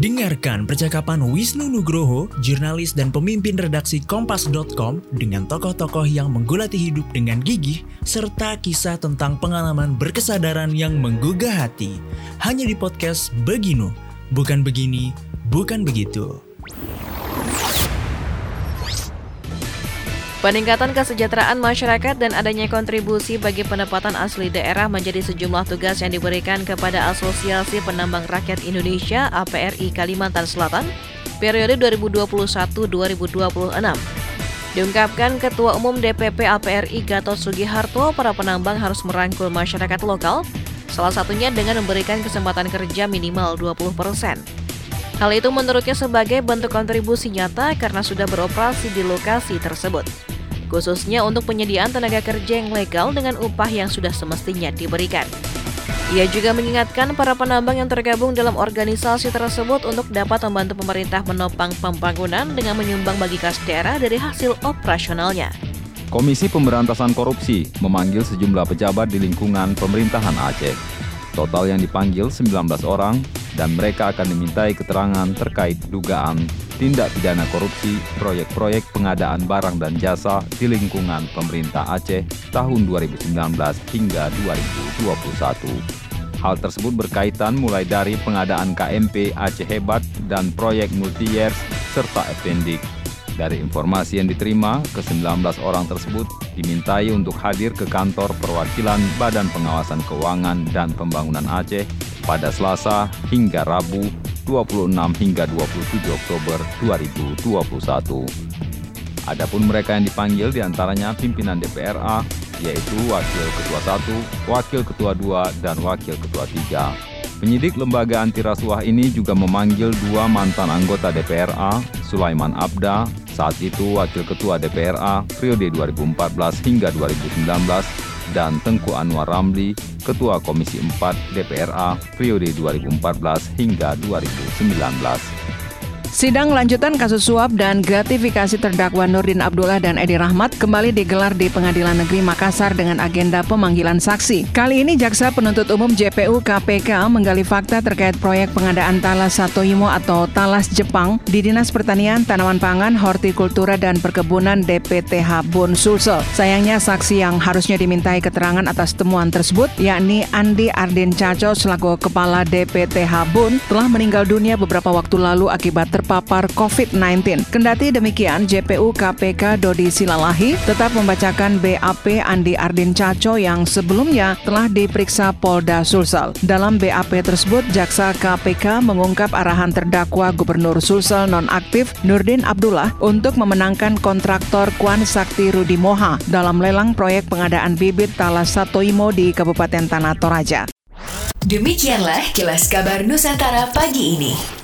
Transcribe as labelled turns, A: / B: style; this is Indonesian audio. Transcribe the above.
A: Dengarkan percakapan Wisnu Nugroho, jurnalis dan pemimpin redaksi Kompas.com dengan tokoh-tokoh yang menggulati hidup dengan gigih, serta kisah tentang pengalaman berkesadaran yang menggugah hati. Hanya di podcast Beginu, bukan begini, bukan begitu.
B: Peningkatan kesejahteraan masyarakat dan adanya kontribusi bagi pendapatan asli daerah menjadi sejumlah tugas yang diberikan kepada Asosiasi Penambang Rakyat Indonesia APRI Kalimantan Selatan periode 2021-2026. Diungkapkan Ketua Umum DPP APRI Gatot Sugiharto, para penambang harus merangkul masyarakat lokal, salah satunya dengan memberikan kesempatan kerja minimal 20 persen. Hal itu menurutnya sebagai bentuk kontribusi nyata karena sudah beroperasi di lokasi tersebut, khususnya untuk penyediaan tenaga kerja yang legal dengan upah yang sudah semestinya diberikan. Ia juga mengingatkan para penambang yang tergabung dalam organisasi tersebut untuk dapat membantu pemerintah menopang pembangunan dengan menyumbang bagi kas daerah dari hasil operasionalnya.
C: Komisi Pemberantasan Korupsi memanggil sejumlah pejabat di lingkungan pemerintahan Aceh. Total yang dipanggil 19 orang dan mereka akan dimintai keterangan terkait dugaan tindak pidana korupsi proyek-proyek pengadaan barang dan jasa di lingkungan pemerintah Aceh tahun 2019 hingga 2021. Hal tersebut berkaitan mulai dari pengadaan KMP Aceh Hebat dan proyek multi-years serta Ependik. Dari informasi yang diterima, ke-19 orang tersebut dimintai untuk hadir ke kantor perwakilan Badan Pengawasan Keuangan dan Pembangunan Aceh pada Selasa hingga Rabu 26 hingga 27 Oktober 2021. Adapun mereka yang dipanggil di antaranya pimpinan DPRA, yaitu Wakil Ketua 1, Wakil Ketua 2, dan Wakil Ketua 3. Penyidik lembaga anti rasuah ini juga memanggil dua mantan anggota DPRA, Sulaiman Abda, saat itu Wakil Ketua DPRA periode 2014 hingga 2019, dan Tengku Anwar Ramli, Ketua Komisi 4 DPRA periode 2014 hingga 2019.
D: Sidang lanjutan kasus suap dan gratifikasi terdakwa Nurdin Abdullah dan Edi Rahmat kembali digelar di Pengadilan Negeri Makassar dengan agenda pemanggilan saksi. Kali ini Jaksa Penuntut Umum JPU KPK menggali fakta terkait proyek pengadaan Talas Satoimo atau Talas Jepang di Dinas Pertanian, Tanaman Pangan, Hortikultura dan Perkebunan DPTH Bon Sulsel. Sayangnya saksi yang harusnya dimintai keterangan atas temuan tersebut, yakni Andi Ardin Caco selaku Kepala DPTH Bon, telah meninggal dunia beberapa waktu lalu akibat terpapar COVID-19. Kendati demikian, JPU KPK Dodi Silalahi tetap membacakan BAP Andi Ardin Caco yang sebelumnya telah diperiksa Polda Sulsel. Dalam BAP tersebut, Jaksa KPK mengungkap arahan terdakwa Gubernur Sulsel nonaktif Nurdin Abdullah untuk memenangkan kontraktor Kwan Sakti Rudi Moha dalam lelang proyek pengadaan bibit Talas Satoimo di Kabupaten Tanah Toraja.
E: Demikianlah kilas kabar Nusantara pagi ini.